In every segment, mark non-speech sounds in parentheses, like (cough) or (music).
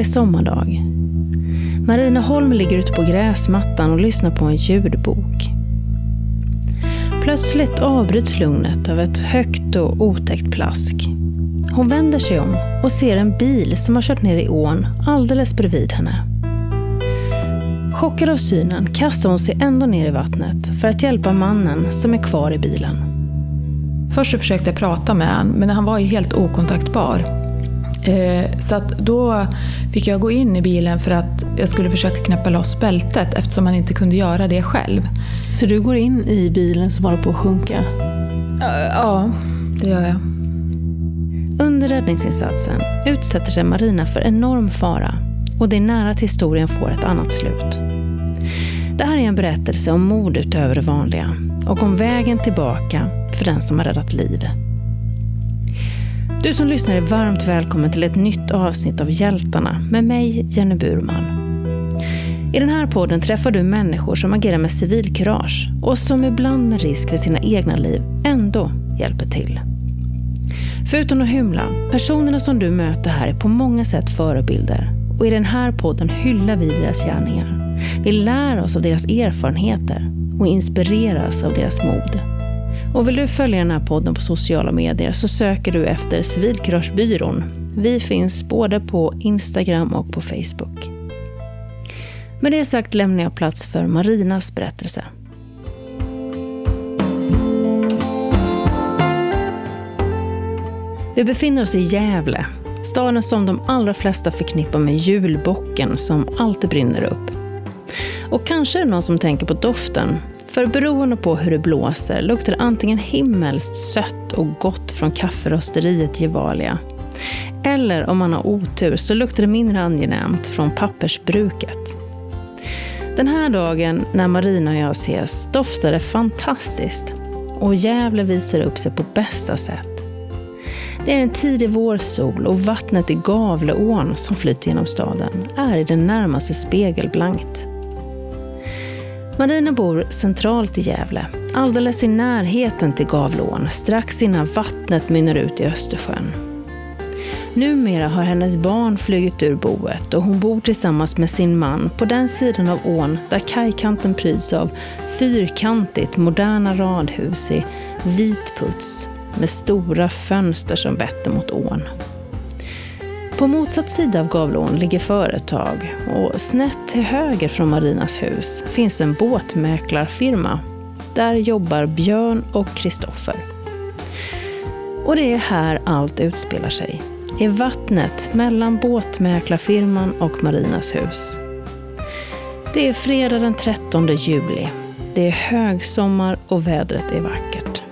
vanlig sommardag. Marineholm ligger ute på gräsmattan och lyssnar på en ljudbok. Plötsligt avbryts lugnet av ett högt och otäckt plask. Hon vänder sig om och ser en bil som har kört ner i ån alldeles bredvid henne. Chockad av synen kastar hon sig ändå ner i vattnet för att hjälpa mannen som är kvar i bilen. Först så försökte jag prata med honom, men han var ju helt okontaktbar. Eh, så att då fick jag gå in i bilen för att jag skulle försöka knäppa loss bältet eftersom man inte kunde göra det själv. Så du går in i bilen som var på att sjunka? Eh, ja, det gör jag. Under räddningsinsatsen utsätter sig Marina för enorm fara och det är nära att historien får ett annat slut. Det här är en berättelse om mod utöver det vanliga och om vägen tillbaka för den som har räddat liv. Du som lyssnar är varmt välkommen till ett nytt avsnitt av Hjältarna med mig, Jenny Burman. I den här podden träffar du människor som agerar med civilkurage och som ibland med risk för sina egna liv ändå hjälper till. Förutom att hymla, personerna som du möter här är på många sätt förebilder och i den här podden hyllar vi deras gärningar. Vi lär oss av deras erfarenheter och inspireras av deras mod. Och vill du följa den här podden på sociala medier så söker du efter Civilkuragebyrån. Vi finns både på Instagram och på Facebook. Med det sagt lämnar jag plats för Marinas berättelse. Vi befinner oss i Gävle, staden som de allra flesta förknippar med julbocken som alltid brinner upp. Och kanske är det någon som tänker på doften, för beroende på hur det blåser luktar det antingen himmelskt sött och gott från kafferosteriet Gevalia. Eller om man har otur så luktar det mindre angenämt från pappersbruket. Den här dagen när Marina och jag ses doftar det fantastiskt och Gävle visar upp sig på bästa sätt. Det är en tidig vårsol och vattnet i Gavleån som flyter genom staden är i det närmaste spegelblankt. Marina bor centralt i Gävle, alldeles i närheten till Gavleån, strax innan vattnet mynnar ut i Östersjön. Numera har hennes barn flugit ur boet och hon bor tillsammans med sin man på den sidan av ån där kajkanten pryds av fyrkantigt moderna radhus i vit puts med stora fönster som vetter mot ån. På motsatt sida av Gavleån ligger företag och snett till höger från Marinas hus finns en båtmäklarfirma. Där jobbar Björn och Kristoffer. Och det är här allt utspelar sig. I vattnet mellan båtmäklarfirman och Marinas hus. Det är fredag den 13 juli. Det är högsommar och vädret är vackert.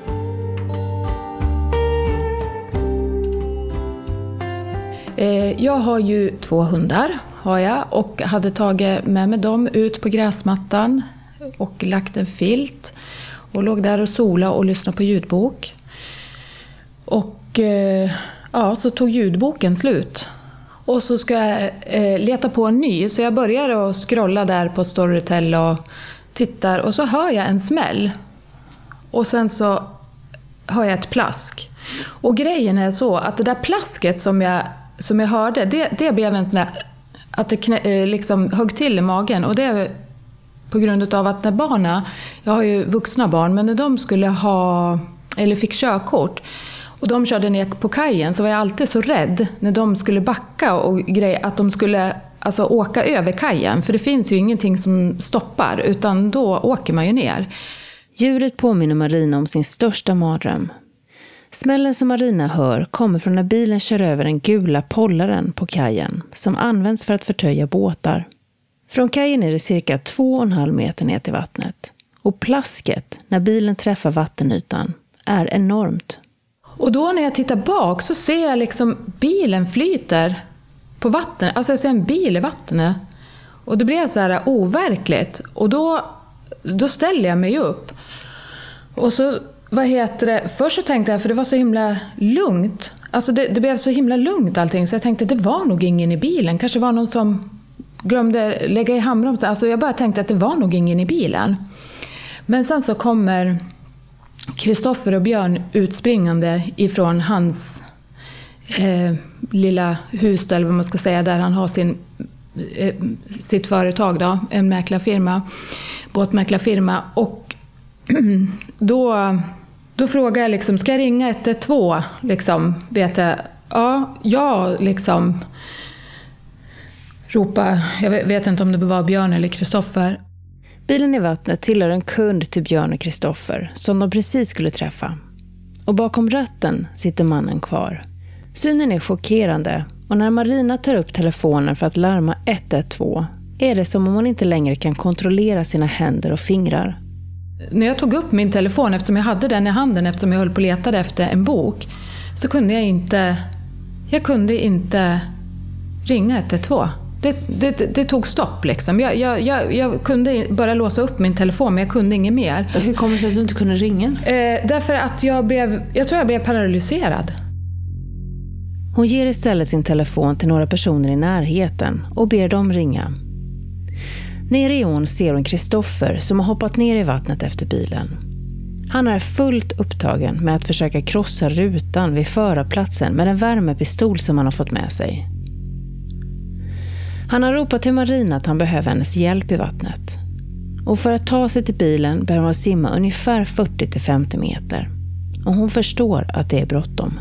Eh, jag har ju två hundar har jag och hade tagit med mig dem ut på gräsmattan och lagt en filt och låg där och sola och lyssnade på ljudbok. Och eh, ja, så tog ljudboken slut. Och så ska jag eh, leta på en ny, så jag börjar att scrolla där på Storytel och tittar och så hör jag en smäll. Och sen så hör jag ett plask. Och grejen är så att det där plasket som jag som jag hörde, det, det blev en sån där, att det knä, eh, liksom högg till i magen. Och det är på grund av att när barnen, jag har ju vuxna barn, men när de skulle ha, eller fick körkort, och de körde ner på kajen så var jag alltid så rädd när de skulle backa och grej, att de skulle alltså, åka över kajen. För det finns ju ingenting som stoppar, utan då åker man ju ner. Djuret påminner Marina om sin största mardröm. Smällen som Marina hör kommer från när bilen kör över den gula pollaren på kajen som används för att förtöja båtar. Från kajen är det cirka 2,5 meter ner till vattnet. Och plasket, när bilen träffar vattenytan, är enormt. Och då när jag tittar bak så ser jag liksom bilen flyter på vattnet. Alltså jag ser en bil i vattnet. Och det blir så här overkligt. Och då, då ställer jag mig upp. Och så vad heter det? Först så tänkte jag, för det var så himla lugnt. Alltså det, det blev så himla lugnt allting, så jag tänkte det var nog ingen i bilen. Kanske var någon som glömde lägga i handbromsen. Alltså jag bara tänkte att det var nog ingen i bilen. Men sen så kommer Kristoffer och Björn utspringande ifrån hans eh, lilla hus, eller vad man ska säga, där han har sin, eh, sitt företag, då, en mäklarfirma, båtmäklarfirma. Och (clears throat) då, då frågade jag, liksom, ska jag ringa 112? Liksom, vet jag. Ja, jag liksom. Ropa, jag vet inte om det var Björn eller Kristoffer. Bilen i vattnet tillhör en kund till Björn och Kristoffer som de precis skulle träffa. Och bakom ratten sitter mannen kvar. Synen är chockerande och när Marina tar upp telefonen för att larma 112 är det som om hon inte längre kan kontrollera sina händer och fingrar. När jag tog upp min telefon, eftersom jag hade den i handen eftersom jag höll på och letade efter en bok, så kunde jag inte, jag kunde inte ringa 112. Det, det, det, tog stopp. Liksom. Jag, jag, jag, jag, kunde bara låsa upp min telefon, men jag kunde inget mer. Hur kommer det sig att du inte kunde ringa? Eh, därför att jag blev, jag tror jag blev paralyserad. Hon ger istället sin telefon till några personer i närheten och ber dem ringa. Nere i ån ser hon Kristoffer som har hoppat ner i vattnet efter bilen. Han är fullt upptagen med att försöka krossa rutan vid förarplatsen med en värmepistol som han har fått med sig. Han har ropat till Marina att han behöver hennes hjälp i vattnet. Och för att ta sig till bilen behöver hon simma ungefär 40-50 meter. Och hon förstår att det är bråttom.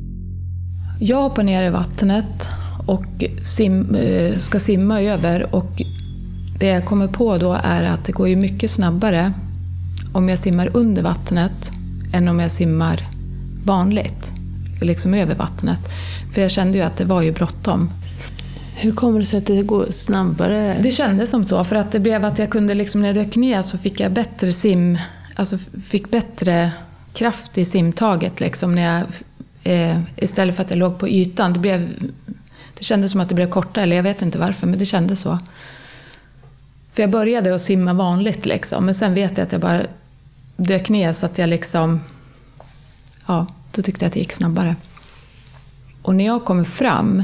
Jag hoppar ner i vattnet och sim, eh, ska simma över och det jag kommer på då är att det går ju mycket snabbare om jag simmar under vattnet än om jag simmar vanligt, liksom över vattnet. För jag kände ju att det var ju bråttom. Hur kommer det sig att det går snabbare? Det kändes som så, för att det blev att jag kunde, liksom, när jag dök ner så fick jag bättre sim, alltså fick bättre kraft i simtaget liksom när jag, eh, istället för att jag låg på ytan. Det, blev, det kändes som att det blev kortare, eller jag vet inte varför, men det kändes så. För jag började att simma vanligt liksom, men sen vet jag att jag bara dök ner så att jag liksom, ja, då tyckte jag att det gick snabbare. Och när jag kommer fram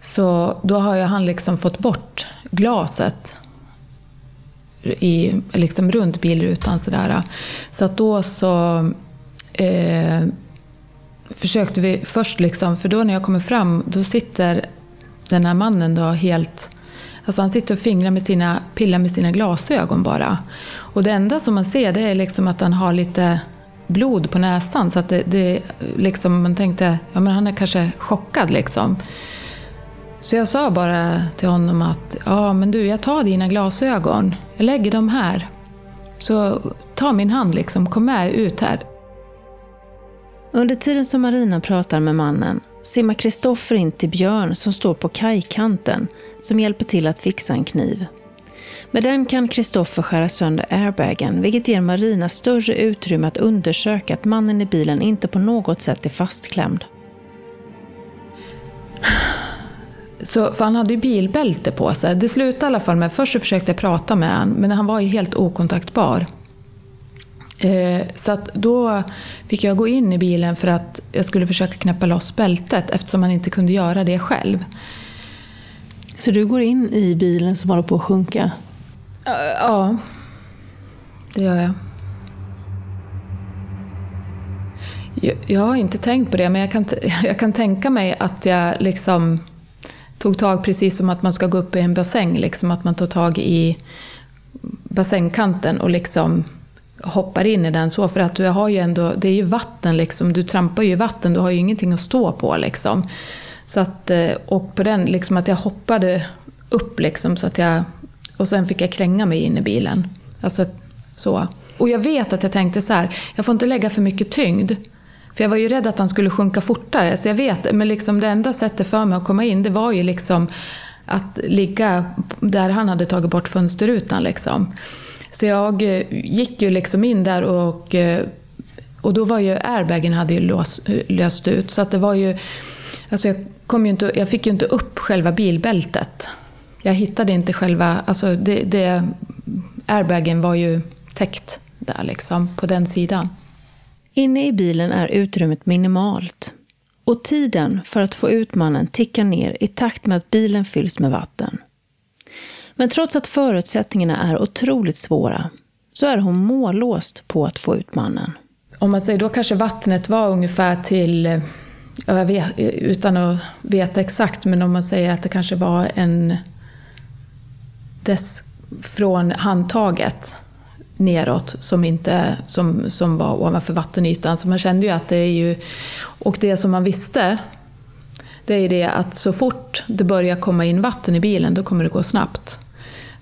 så då har ju han liksom fått bort glaset i, liksom runt bilrutan sådär. Så att då så eh, försökte vi först liksom, för då när jag kommer fram då sitter den här mannen då helt Alltså han sitter och fingrar med sina, pillar med sina glasögon bara. Och det enda som man ser det är liksom att han har lite blod på näsan. Så att det, det liksom, man tänkte, ja men han är kanske chockad liksom. Så jag sa bara till honom att, ja men du jag tar dina glasögon. Jag lägger dem här. Så ta min hand liksom, kom med ut här. Under tiden som Marina pratar med mannen simmar Kristoffer in till Björn som står på kajkanten som hjälper till att fixa en kniv. Med den kan Kristoffer skära sönder airbagen vilket ger Marina större utrymme att undersöka att mannen i bilen inte på något sätt är fastklämd. Så, för han hade ju bilbälte på sig. Det slutade i alla fall med, först så försökte jag prata med honom, men han var ju helt okontaktbar. Eh, så att då fick jag gå in i bilen för att jag skulle försöka knäppa loss bältet eftersom han inte kunde göra det själv. Så du går in i bilen som håller på att sjunka? Ja, det gör jag. jag. Jag har inte tänkt på det, men jag kan, (laughs) jag kan tänka mig att jag liksom tog tag precis som att man ska gå upp i en bassäng. Liksom att man tar tag i bassängkanten och liksom hoppar in i den så. För att du har ju ändå, det är ju vatten liksom, du trampar ju i vatten, du har ju ingenting att stå på liksom. Så att, eh, och på den, liksom att jag hoppade upp liksom så att jag, och sen fick jag kränga mig in i bilen. Alltså så. Och jag vet att jag tänkte så här, jag får inte lägga för mycket tyngd. För jag var ju rädd att han skulle sjunka fortare, så jag vet, men liksom det enda sättet för mig att komma in, det var ju liksom att ligga där han hade tagit bort fönsterrutan. Liksom. Så jag eh, gick ju liksom in där och, eh, Och då var ju airbagen hade ju lås, löst ut. Så att det var ju... Alltså jag, kom ju inte, jag fick ju inte upp själva bilbältet. Jag hittade inte själva... Alltså det, det, airbagen var ju täckt där liksom, på den sidan. Inne i bilen är utrymmet minimalt och tiden för att få ut mannen tickar ner i takt med att bilen fylls med vatten. Men trots att förutsättningarna är otroligt svåra så är hon mållåst på att få ut mannen. Om man säger då kanske vattnet var ungefär till, jag vet, utan att veta exakt, men om man säger att det kanske var en dess från handtaget neråt som, inte, som, som var ovanför vattenytan. Så man kände ju att det är ju... Och det som man visste, det är det att så fort det börjar komma in vatten i bilen, då kommer det gå snabbt.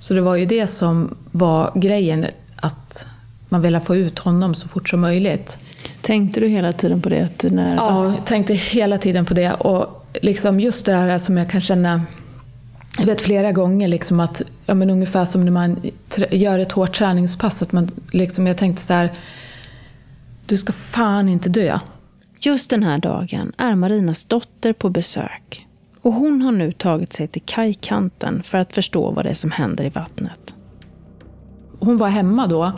Så det var ju det som var grejen, att man ville få ut honom så fort som möjligt. Tänkte du hela tiden på det? När... Ja, jag tänkte hela tiden på det. Och liksom just det här som jag kan känna jag vet flera gånger liksom att, ja, men ungefär som när man gör ett hårt träningspass, att man liksom, jag tänkte så här, du ska fan inte dö. Just den här dagen är Marinas dotter på besök. Och hon har nu tagit sig till kajkanten för att förstå vad det är som händer i vattnet. Hon var hemma då.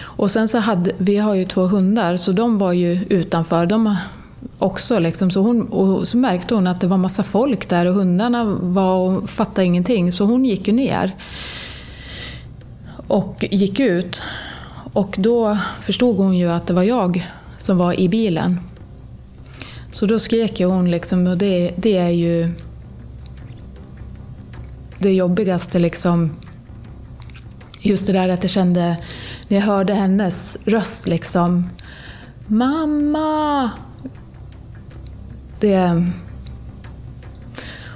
Och sen så hade, vi har ju två hundar, så de var ju utanför. De också. Liksom. Så, hon, och så märkte hon att det var massa folk där och hundarna var och fattade ingenting. Så hon gick ju ner och gick ut. Och då förstod hon ju att det var jag som var i bilen. Så då skrek hon liksom, och det, det är ju det jobbigaste liksom. Just det där att jag kände, när jag hörde hennes röst liksom. Mamma! Det...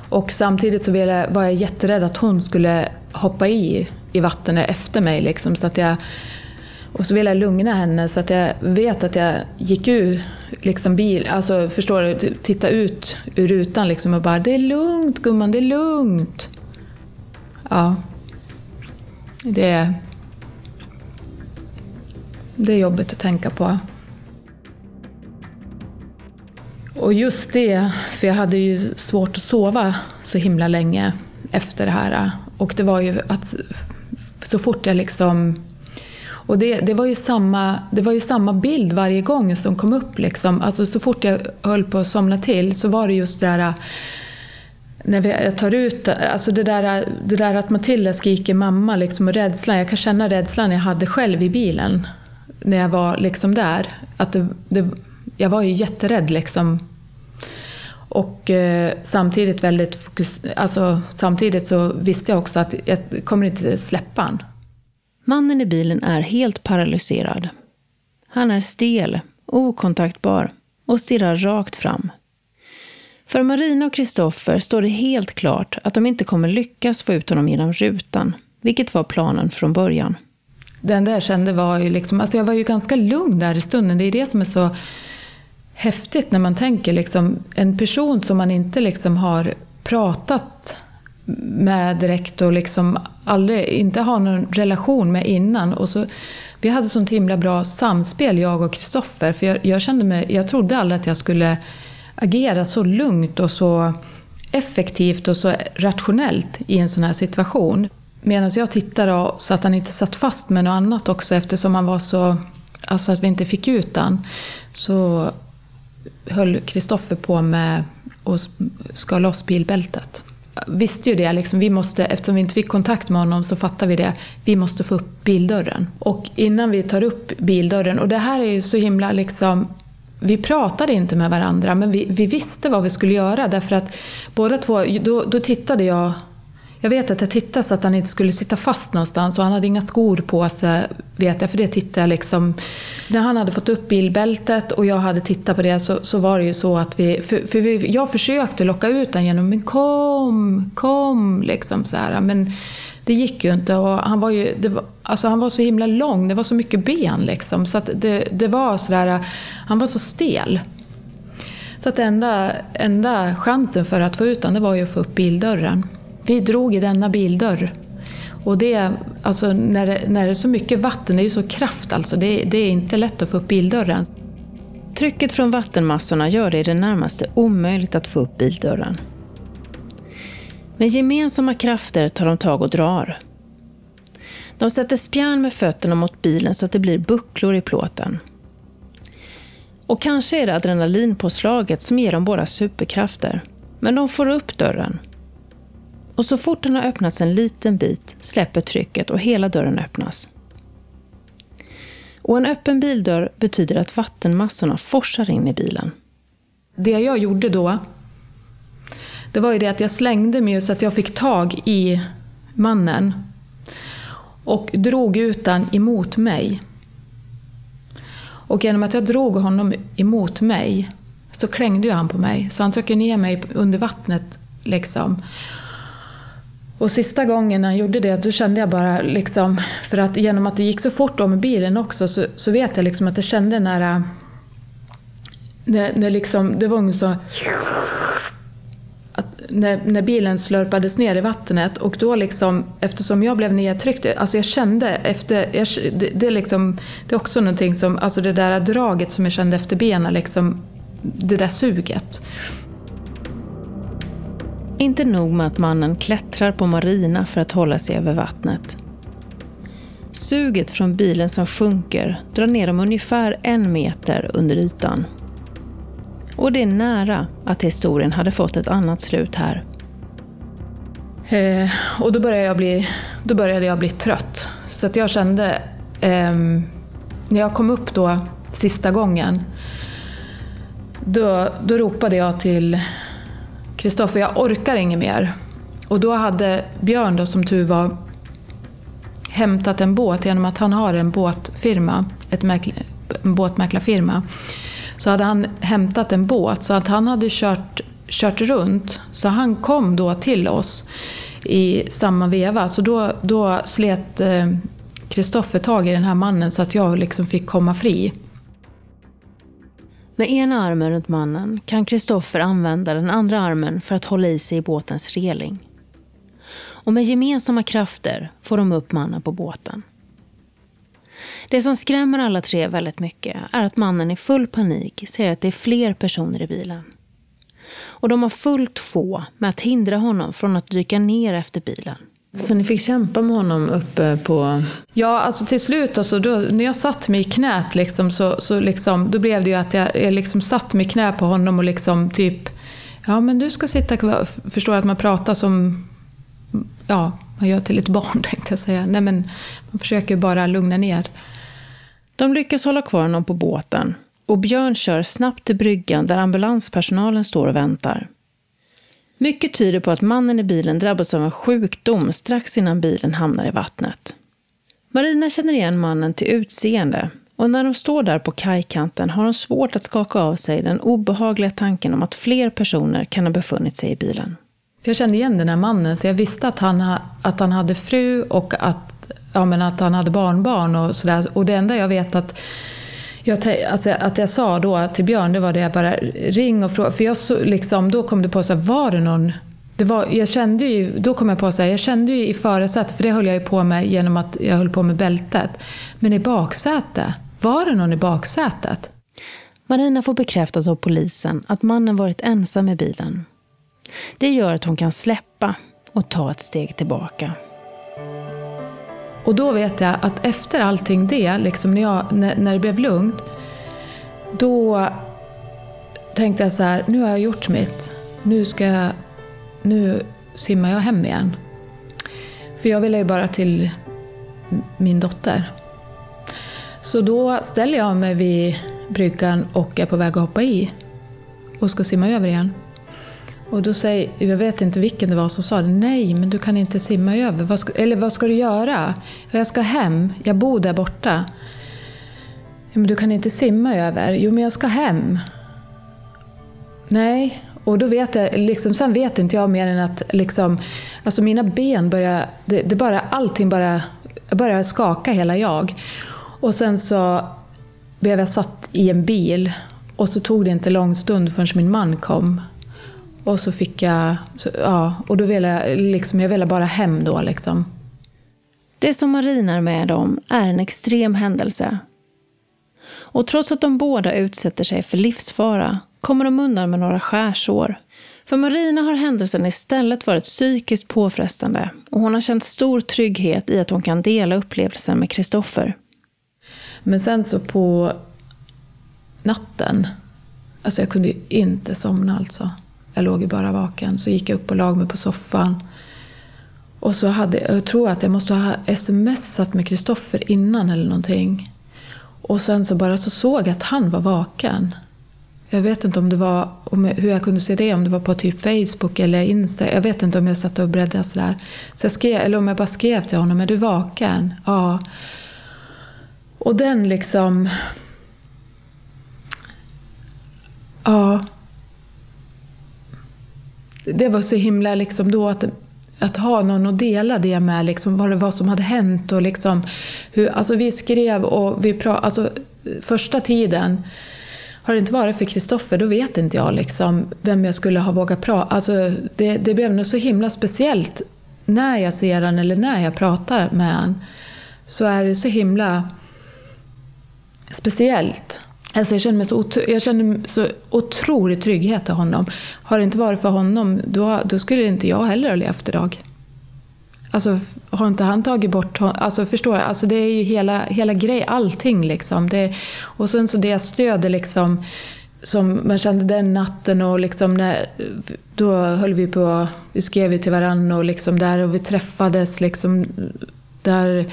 Och samtidigt så var jag jätterädd att hon skulle hoppa i, i vattnet efter mig. Liksom, så att jag, och så ville jag lugna henne så att jag vet att jag gick ur liksom bil, alltså förstår du, titta ut ur rutan liksom och bara “det är lugnt gumman, det är lugnt”. Ja. Det, det är jobbigt att tänka på. Och just det, för jag hade ju svårt att sova så himla länge efter det här. Och det var ju att så fort jag liksom... Och det, det, var ju samma, det var ju samma bild varje gång som kom upp. Liksom. Alltså så fort jag höll på att somna till så var det just det där när jag tar ut, alltså det där, det där att Matilda skriker mamma liksom, och rädslan. Jag kan känna rädslan jag hade själv i bilen när jag var liksom där. Att det, det, jag var ju jätterädd liksom. Och eh, samtidigt väldigt fokus, alltså, samtidigt så visste jag också att jag kommer inte släppa han. Mannen i bilen är helt paralyserad. Han är stel, okontaktbar och stirrar rakt fram. För Marina och Kristoffer står det helt klart att de inte kommer lyckas få ut honom genom rutan, vilket var planen från början. Det enda jag kände var ju liksom, alltså jag var ju ganska lugn där i stunden. Det är det som är så häftigt när man tänker liksom, en person som man inte liksom har pratat med direkt och liksom aldrig, inte har någon relation med innan. Och så, vi hade sånt himla bra samspel, jag och Kristoffer. För jag, jag, kände mig, jag trodde aldrig att jag skulle agera så lugnt och så effektivt och så rationellt i en sån här situation. Medan jag tittade så att han inte satt fast med något annat också eftersom han var så... Alltså att vi inte fick ut han. Så höll Kristoffer på med att ska loss bilbältet. Visste ju det, liksom, vi måste, eftersom vi inte fick kontakt med honom så fattade vi det. Vi måste få upp bildörren. Och innan vi tar upp bildörren, och det här är ju så himla liksom vi pratade inte med varandra, men vi, vi visste vad vi skulle göra. Därför att båda två, då, då tittade jag jag vet att jag tittade så att han inte skulle sitta fast någonstans och han hade inga skor på sig, vet jag, för det tittade jag liksom. När han hade fått upp bilbältet och jag hade tittat på det så, så var det ju så att vi, för, för vi, jag försökte locka ut honom genom, men kom, kom, liksom så här. Men det gick ju inte och han var ju, det var, alltså han var så himla lång, det var så mycket ben liksom. Så att det, det var sådär, han var så stel. Så att enda, enda chansen för att få ut honom, det var ju att få upp bildörren. Vi drog i denna bildörr. Och det, alltså, när, det, när det är så mycket vatten, det är ju så kraft alltså. Det, det är inte lätt att få upp bildörren. Trycket från vattenmassorna gör det i det närmaste omöjligt att få upp bildörren. Med gemensamma krafter tar de tag och drar. De sätter spjärn med fötterna mot bilen så att det blir bucklor i plåten. Och kanske är det adrenalinpåslaget som ger dem båda superkrafter. Men de får upp dörren. Och så fort den har öppnats en liten bit släpper trycket och hela dörren öppnas. Och en öppen bildörr betyder att vattenmassorna forsar in i bilen. Det jag gjorde då, det var ju det att jag slängde mig så att jag fick tag i mannen och drog ut den emot mig. Och genom att jag drog honom emot mig så klängde ju han på mig. Så han tryckte ner mig under vattnet. liksom. Och sista gången han gjorde det, då kände jag bara liksom, för att genom att det gick så fort om med bilen också, så, så vet jag liksom att jag kände den här, eh, när, när liksom, det var ungefär så, när, när bilen slurpades ner i vattnet och då liksom, eftersom jag blev nedtryckt, alltså jag kände efter, jag, det, det, är liksom, det är också någonting som, alltså det där draget som jag kände efter benen, liksom, det där suget. Inte nog med att mannen klättrar på Marina för att hålla sig över vattnet. Suget från bilen som sjunker drar ner dem ungefär en meter under ytan. Och det är nära att historien hade fått ett annat slut här. Eh, och då började, jag bli, då började jag bli trött. Så att jag kände, eh, när jag kom upp då sista gången, då, då ropade jag till Kristoffer, jag orkar inget mer. Och då hade Björn, då, som tur var, hämtat en båt genom att han har en båtfirma, ett mäkla, en båtmäklarfirma. Så hade han hämtat en båt, så att han hade kört, kört runt. Så han kom då till oss i samma veva. Så då, då slet eh, Kristoffer eh, tag i den här mannen så att jag liksom fick komma fri. Med ena armen runt mannen kan Kristoffer använda den andra armen för att hålla i sig i båtens reling. Och med gemensamma krafter får de upp mannen på båten. Det som skrämmer alla tre väldigt mycket är att mannen i full panik säger att det är fler personer i bilen. Och de har fullt sjå med att hindra honom från att dyka ner efter bilen. Så ni fick kämpa med honom uppe på... Ja, alltså till slut alltså, då, när jag satt mig i knät liksom, så, så liksom, då blev det ju att jag, jag liksom satt mig i knä på honom och liksom typ... Ja, men du ska sitta kvar. Förstår att man pratar som... Ja, man gör till ett barn (laughs) tänkte jag säga. Nej, men man försöker bara lugna ner. De lyckas hålla kvar honom på båten och Björn kör snabbt till bryggan där ambulanspersonalen står och väntar. Mycket tyder på att mannen i bilen drabbas av en sjukdom strax innan bilen hamnar i vattnet. Marina känner igen mannen till utseende och när de står där på kajkanten har hon svårt att skaka av sig den obehagliga tanken om att fler personer kan ha befunnit sig i bilen. Jag kände igen den här mannen så jag visste att han, att han hade fru och att, ja, men att han hade barnbarn och sådär. Och det enda jag vet att jag, alltså, att jag sa då till Björn, det var det jag bara ring och fråga. För jag så, liksom, då kom det på så här, var det någon det var, jag kände ju, då kom jag på så här, jag kände ju i förarsätet, för det höll jag ju på med genom att jag höll på med bältet. Men i baksätet, var det någon i baksätet? Marina får bekräftat av polisen att mannen varit ensam i bilen. Det gör att hon kan släppa och ta ett steg tillbaka. Och då vet jag att efter allting det, liksom när, jag, när, när det blev lugnt, då tänkte jag så här, nu har jag gjort mitt. Nu, ska jag, nu simmar jag hem igen. För jag ville ju bara till min dotter. Så då ställer jag mig vid bryggan och är på väg att hoppa i och ska simma över igen. Och då säger, jag vet inte vilken det var som sa nej men du kan inte simma över. Vad ska, eller vad ska du göra? Jag ska hem, jag bor där borta. Ja, men du kan inte simma över. Jo men jag ska hem. Nej, och då vet jag, liksom, sen vet inte jag mer än att liksom, alltså mina ben börjar, det, det bara, allting bara, börjar skaka hela jag. Och sen så blev jag satt i en bil och så tog det inte lång stund förrän min man kom. Och så fick jag, så, ja, och då ville jag, liksom, jag ville bara hem då liksom. Det som Marina är med om är en extrem händelse. Och trots att de båda utsätter sig för livsfara kommer de undan med några skärsår. För Marina har händelsen istället varit psykiskt påfrestande och hon har känt stor trygghet i att hon kan dela upplevelsen med Kristoffer. Men sen så på natten, alltså jag kunde ju inte somna alltså. Jag låg ju bara vaken. Så gick jag upp och lag mig på soffan. Och så hade, jag tror att jag måste ha smsat med Kristoffer innan eller någonting. Och sen så bara så såg jag att han var vaken. Jag vet inte om det var, om jag, hur jag kunde se det, om det var på typ Facebook eller Insta. Jag vet inte om jag satt och bläddrade sådär. Så jag skrev, eller om jag bara skrev till honom, är du vaken? Ja. Och den liksom... Ja. Det var så himla liksom då att, att ha någon att dela det med, liksom vad det var som hade hänt. Och liksom hur, alltså vi skrev och vi pratade, alltså första tiden har det inte varit för Kristoffer, då vet inte jag liksom vem jag skulle ha vågat prata alltså det, det blev nog så himla speciellt när jag ser han eller när jag pratar med han. Så är det så himla speciellt. Alltså jag, känner mig så otro, jag känner så otrolig trygghet av honom. Har det inte varit för honom, då, då skulle inte jag heller ha levt idag. Alltså, har inte han tagit bort honom? Alltså, förstår jag? Alltså, det är ju hela, hela grejen, allting liksom. Det, och sen så det stödet liksom, som man kände den natten och liksom när, då höll vi på, vi skrev ju till varandra och liksom där och vi träffades liksom där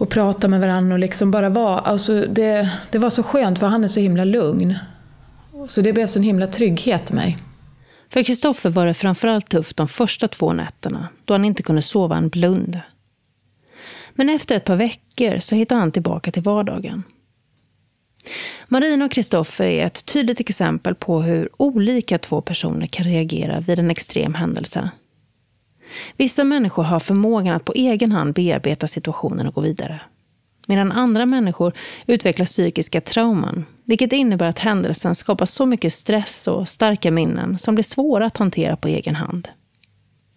och prata med varandra och liksom bara vara. Alltså det, det var så skönt för han är så himla lugn. Så det blev så en himla trygghet i mig. För Kristoffer var det framförallt tufft de första två nätterna, då han inte kunde sova en blund. Men efter ett par veckor så hittade han tillbaka till vardagen. Marina och Kristoffer är ett tydligt exempel på hur olika två personer kan reagera vid en extrem händelse. Vissa människor har förmågan att på egen hand bearbeta situationen och gå vidare. Medan andra människor utvecklar psykiska trauman, vilket innebär att händelsen skapar så mycket stress och starka minnen som blir svåra att hantera på egen hand.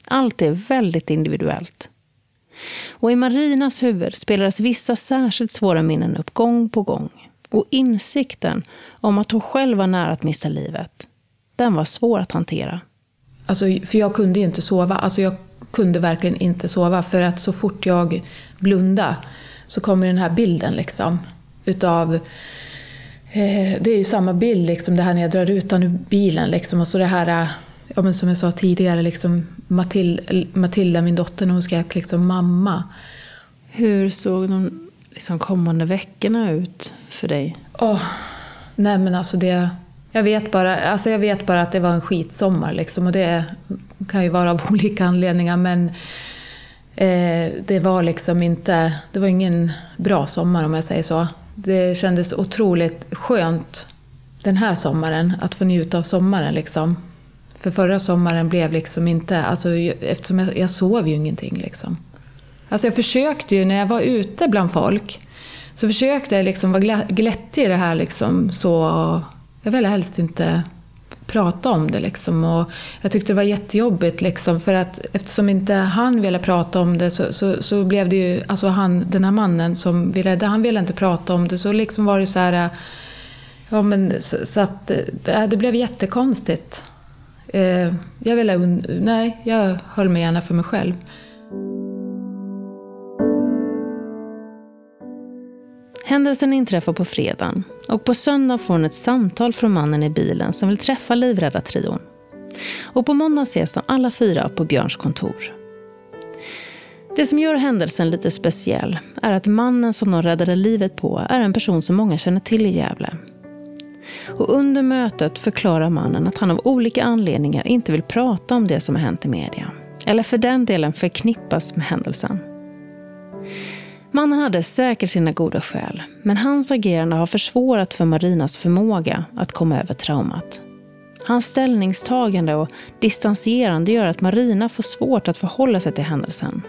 Allt är väldigt individuellt. Och i Marinas huvud spelades vissa särskilt svåra minnen upp gång på gång. Och insikten om att hon själv var nära att mista livet, den var svår att hantera. Alltså, för jag kunde inte sova. Alltså, jag kunde verkligen inte sova för att så fort jag blundade så kommer den här bilden liksom utav eh, det är ju samma bild, liksom, det här när jag drar rutan ur bilen. Liksom, och så det här, ja, men som jag sa tidigare, liksom, Matilda, Matilda, min dotter, när hon skrek liksom, mamma. Hur såg de liksom, kommande veckorna ut för dig? Oh, nej men alltså det... Jag vet, bara, alltså jag vet bara att det var en skitsommar. Liksom, och det kan ju vara av (laughs) olika anledningar. Men eh, det var liksom inte... Det var ingen bra sommar om jag säger så. Det kändes otroligt skönt den här sommaren att få njuta av sommaren. Liksom. För förra sommaren blev liksom inte... Alltså, eftersom jag, jag sov ju ingenting. Liksom. Alltså jag försökte ju när jag var ute bland folk. Så försökte jag liksom vara glättig i det här. Liksom, så jag ville helst inte prata om det. Liksom. Och jag tyckte det var jättejobbigt liksom, för att eftersom inte han ville prata om det så, så, så, blev det ju, alltså han, den här mannen som vi räddade, han ville inte prata om det. Så liksom var det så här, ja men så, så att det, det blev jättekonstigt. Eh, jag ville, nej, jag höll mig gärna för mig själv. Händelsen inträffar på fredagen och på söndag får hon ett samtal från mannen i bilen som vill träffa Livräddartrion. Och på måndag ses de alla fyra på Björns kontor. Det som gör händelsen lite speciell är att mannen som de räddade livet på är en person som många känner till i Gävle. Och under mötet förklarar mannen att han av olika anledningar inte vill prata om det som har hänt i media. Eller för den delen förknippas med händelsen. Mannen hade säkert sina goda skäl, men hans agerande har försvårat för Marinas förmåga att komma över traumat. Hans ställningstagande och distanserande gör att Marina får svårt att förhålla sig till händelsen.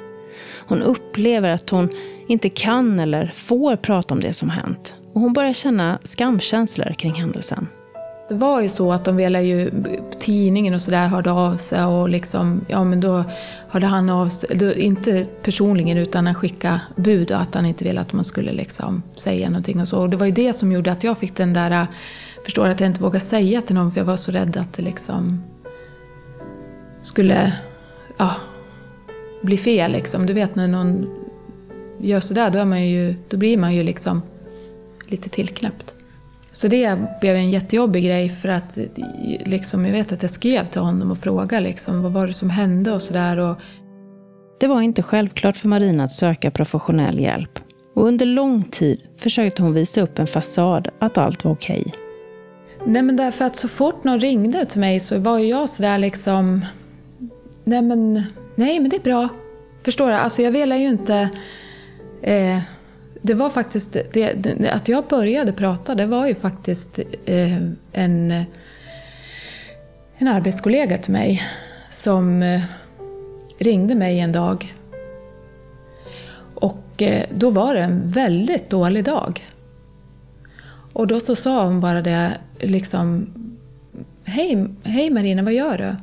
Hon upplever att hon inte kan eller får prata om det som hänt och hon börjar känna skamkänslor kring händelsen. Det var ju så att de ville ju, tidningen och sådär hörde av sig och liksom, ja men då hörde han av sig, då, inte personligen utan han skickade bud och att han inte ville att man skulle liksom säga någonting och så. Och det var ju det som gjorde att jag fick den där, förstår att jag inte vågade säga till någon för jag var så rädd att det liksom skulle, ja, bli fel liksom. Du vet när någon gör sådär, då, är man ju, då blir man ju liksom lite tillknäppt. Så det blev en jättejobbig grej för att liksom, jag vet att jag skrev till honom och frågade liksom, vad var det som hände och sådär. Det var inte självklart för Marina att söka professionell hjälp. Och under lång tid försökte hon visa upp en fasad att allt var okej. Nej men därför att så fort någon ringde till mig så var jag sådär liksom... Nej men, nej men det är bra. Förstår du? Alltså jag ville ju inte... Eh, det var faktiskt, det, det, att jag började prata, det var ju faktiskt eh, en, en arbetskollega till mig som eh, ringde mig en dag. Och eh, då var det en väldigt dålig dag. Och då så sa hon bara det, liksom Hej, hej Marina, vad gör du?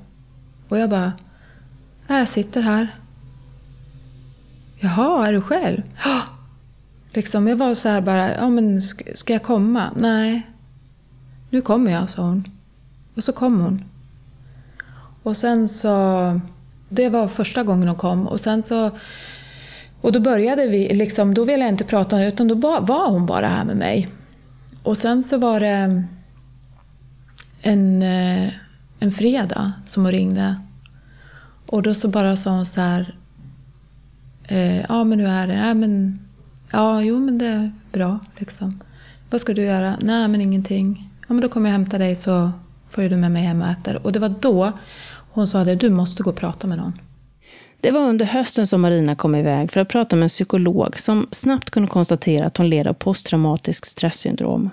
Och jag bara, jag sitter här. Jaha, är du själv? (gasps) Liksom, jag var så här bara, ja men ska jag komma? Nej. Nu kommer jag, sa hon. Och så kom hon. Och sen så, det var första gången hon kom. Och sen så, och då började vi, liksom, då ville jag inte prata med utan då var hon bara här med mig. Och sen så var det en, eh, en fredag som hon ringde. Och då så bara sa hon så här, eh, ja men nu är det, ja men Ja, jo men det är bra liksom. Vad ska du göra? Nej, men ingenting. Ja, men då kommer jag hämta dig så får du med mig hem och äter. Och det var då hon sa det, du måste gå och prata med någon. Det var under hösten som Marina kom iväg för att prata med en psykolog som snabbt kunde konstatera att hon led av posttraumatiskt stresssyndrom.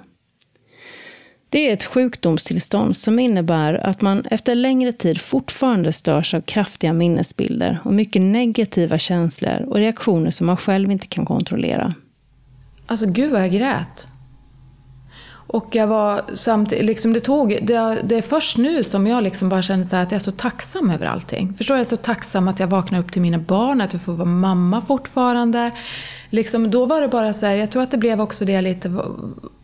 Det är ett sjukdomstillstånd som innebär att man efter längre tid fortfarande störs av kraftiga minnesbilder och mycket negativa känslor och reaktioner som man själv inte kan kontrollera. Alltså gud vad jag grät. Och jag var samtidigt, liksom det tog, det, det är först nu som jag liksom bara känner så att jag är så tacksam över allting. Förstår du? Jag är så tacksam att jag vaknar upp till mina barn, att jag får vara mamma fortfarande. Liksom, då var det bara så här, jag tror att det blev också det lite,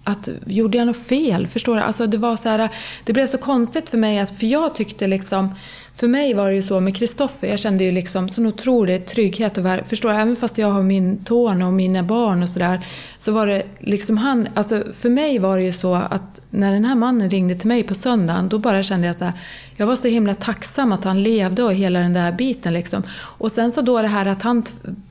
att gjorde jag något fel? Förstår du? Alltså det var så här, det blev så konstigt för mig, att, för jag tyckte liksom, för mig var det ju så med Kristoffer, jag kände ju liksom sån otrolig trygghet och förstår? Även fast jag har min ton och mina barn och sådär, så var det liksom han, alltså för mig var det ju så att när den här mannen ringde till mig på söndagen, då bara kände jag så här, jag var så himla tacksam att han levde och hela den där biten liksom. Och sen så då det här att han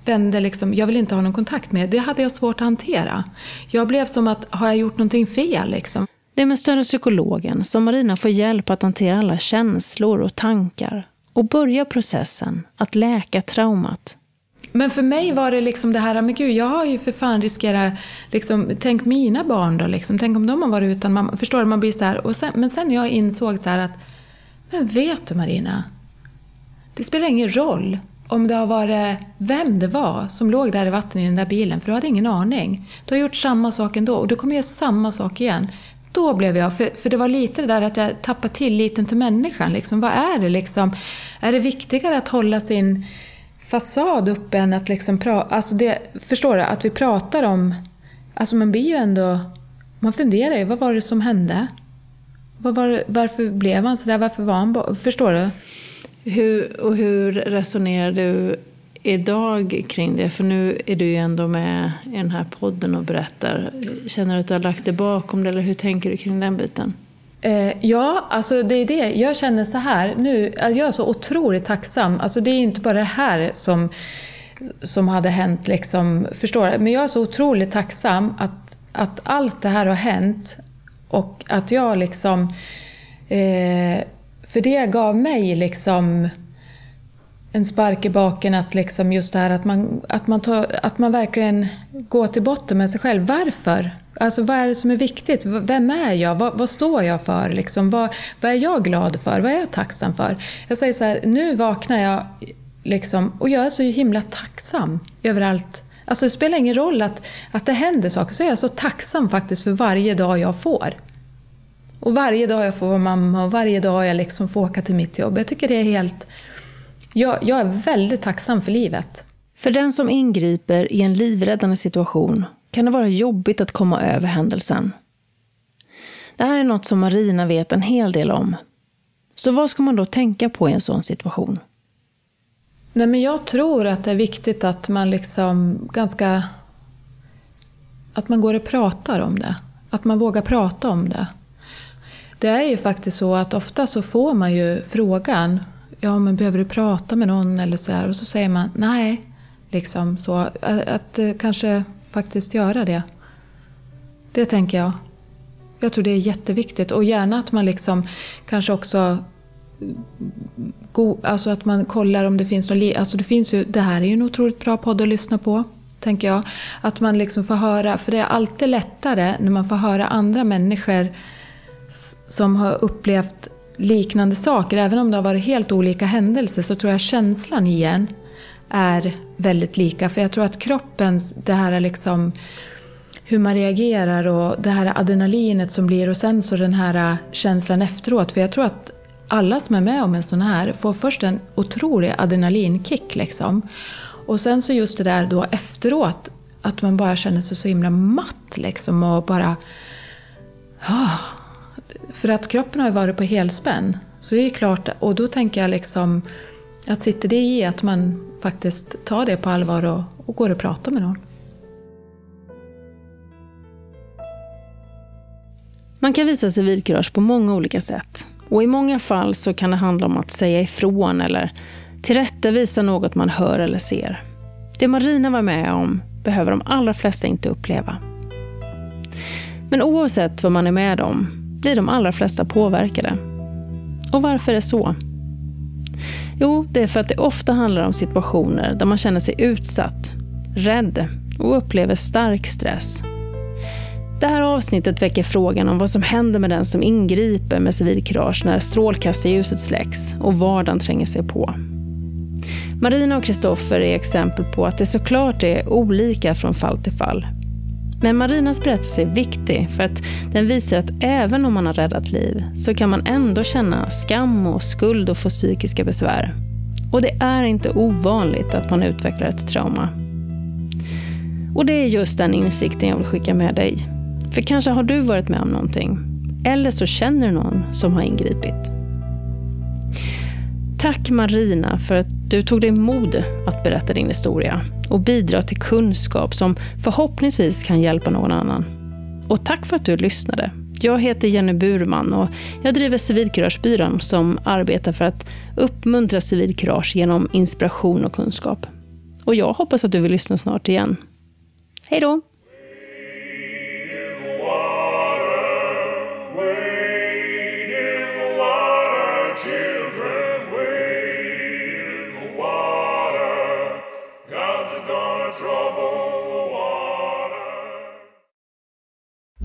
vände liksom, jag vill inte ha någon kontakt med, det hade jag svårt att hantera. Jag blev som att, har jag gjort någonting fel liksom? Det är med stöd av psykologen som Marina får hjälp att hantera alla känslor och tankar och börja processen att läka traumat. Men för mig var det liksom det här, men gud, jag har ju för fan riskerat, liksom, tänk mina barn då, liksom, tänk om de har varit utan mamma. Förstår du? Man blir så här, och sen, men sen jag insåg så att, men vet du Marina? Det spelar ingen roll om det har varit vem det var som låg där i vattnet i den där bilen, för du hade ingen aning. Du har gjort samma sak ändå och du kommer göra samma sak igen. Då blev jag, för, för det var lite det där att jag tappade tilliten till människan. Liksom. Vad är det liksom? Är det viktigare att hålla sin fasad uppe än att liksom prata... Alltså det, förstår du? Att vi pratar om... Alltså man blir ju ändå... Man funderar ju, vad var det som hände? Vad var det, varför blev han sådär? Varför var han... Förstår du? Hur, och hur resonerar du idag kring det? För nu är du ju ändå med i den här podden och berättar. Känner du att du har lagt det bakom dig eller hur tänker du kring den biten? Eh, ja, alltså det är det. Jag känner så här nu. Jag är så otroligt tacksam. Alltså det är inte bara det här som, som hade hänt, liksom, förstår du? Men jag är så otroligt tacksam att, att allt det här har hänt och att jag liksom... Eh, för det gav mig liksom en spark i baken att liksom just det här att man, att, man tar, att man verkligen går till botten med sig själv. Varför? Alltså vad är det som är viktigt? Vem är jag? Vad, vad står jag för? Liksom, vad, vad är jag glad för? Vad är jag tacksam för? Jag säger så här, nu vaknar jag liksom, och jag är så himla tacksam över allt. Alltså det spelar ingen roll att, att det händer saker, så är jag så tacksam faktiskt för varje dag jag får. Och varje dag jag får vara mamma och varje dag jag liksom får åka till mitt jobb. Jag tycker det är helt... Jag, jag är väldigt tacksam för livet. För den som ingriper i en livräddande situation kan det vara jobbigt att komma över händelsen. Det här är något som Marina vet en hel del om. Så vad ska man då tänka på i en sån situation? Nej, men jag tror att det är viktigt att man liksom ganska... Att man går och pratar om det. Att man vågar prata om det. Det är ju faktiskt så att ofta så får man ju frågan Ja, men behöver du prata med någon eller så här? Och så säger man nej. Liksom så. Att, att kanske faktiskt göra det. Det tänker jag. Jag tror det är jätteviktigt. Och gärna att man liksom kanske också go, alltså att man kollar om det finns något... Alltså det, finns ju, det här är ju en otroligt bra podd att lyssna på, tänker jag. Att man liksom får höra, för det är alltid lättare när man får höra andra människor som har upplevt liknande saker. Även om det har varit helt olika händelser så tror jag känslan igen är väldigt lika. För jag tror att kroppens, det här liksom hur man reagerar och det här adrenalinet som blir och sen så den här känslan efteråt. För jag tror att alla som är med om en sån här får först en otrolig adrenalinkick liksom. Och sen så just det där då efteråt, att man bara känner sig så himla matt liksom och bara... Oh. För att kroppen har ju varit på helspänn. Så det är klart, och då tänker jag liksom att sitter det i att man faktiskt tar det på allvar och, och går och pratar med någon. Man kan visa civilkurage på många olika sätt. Och i många fall så kan det handla om att säga ifrån eller tillrättavisa något man hör eller ser. Det Marina var med om behöver de allra flesta inte uppleva. Men oavsett vad man är med om blir de allra flesta påverkade. Och varför är det så? Jo, det är för att det ofta handlar om situationer där man känner sig utsatt, rädd och upplever stark stress. Det här avsnittet väcker frågan om vad som händer med den som ingriper med civilkurage när strålkastarljuset släcks och vardagen tränger sig på. Marina och Kristoffer är exempel på att det såklart är olika från fall till fall. Men Marinas berättelse är viktig för att den visar att även om man har räddat liv så kan man ändå känna skam och skuld och få psykiska besvär. Och det är inte ovanligt att man utvecklar ett trauma. Och det är just den insikten jag vill skicka med dig. För kanske har du varit med om någonting. Eller så känner du någon som har ingripit. Tack Marina för att du tog dig mod att berätta din historia och bidra till kunskap som förhoppningsvis kan hjälpa någon annan. Och tack för att du lyssnade. Jag heter Jenny Burman och jag driver Civilkuragebyrån som arbetar för att uppmuntra civilkurage genom inspiration och kunskap. Och jag hoppas att du vill lyssna snart igen. Hej då!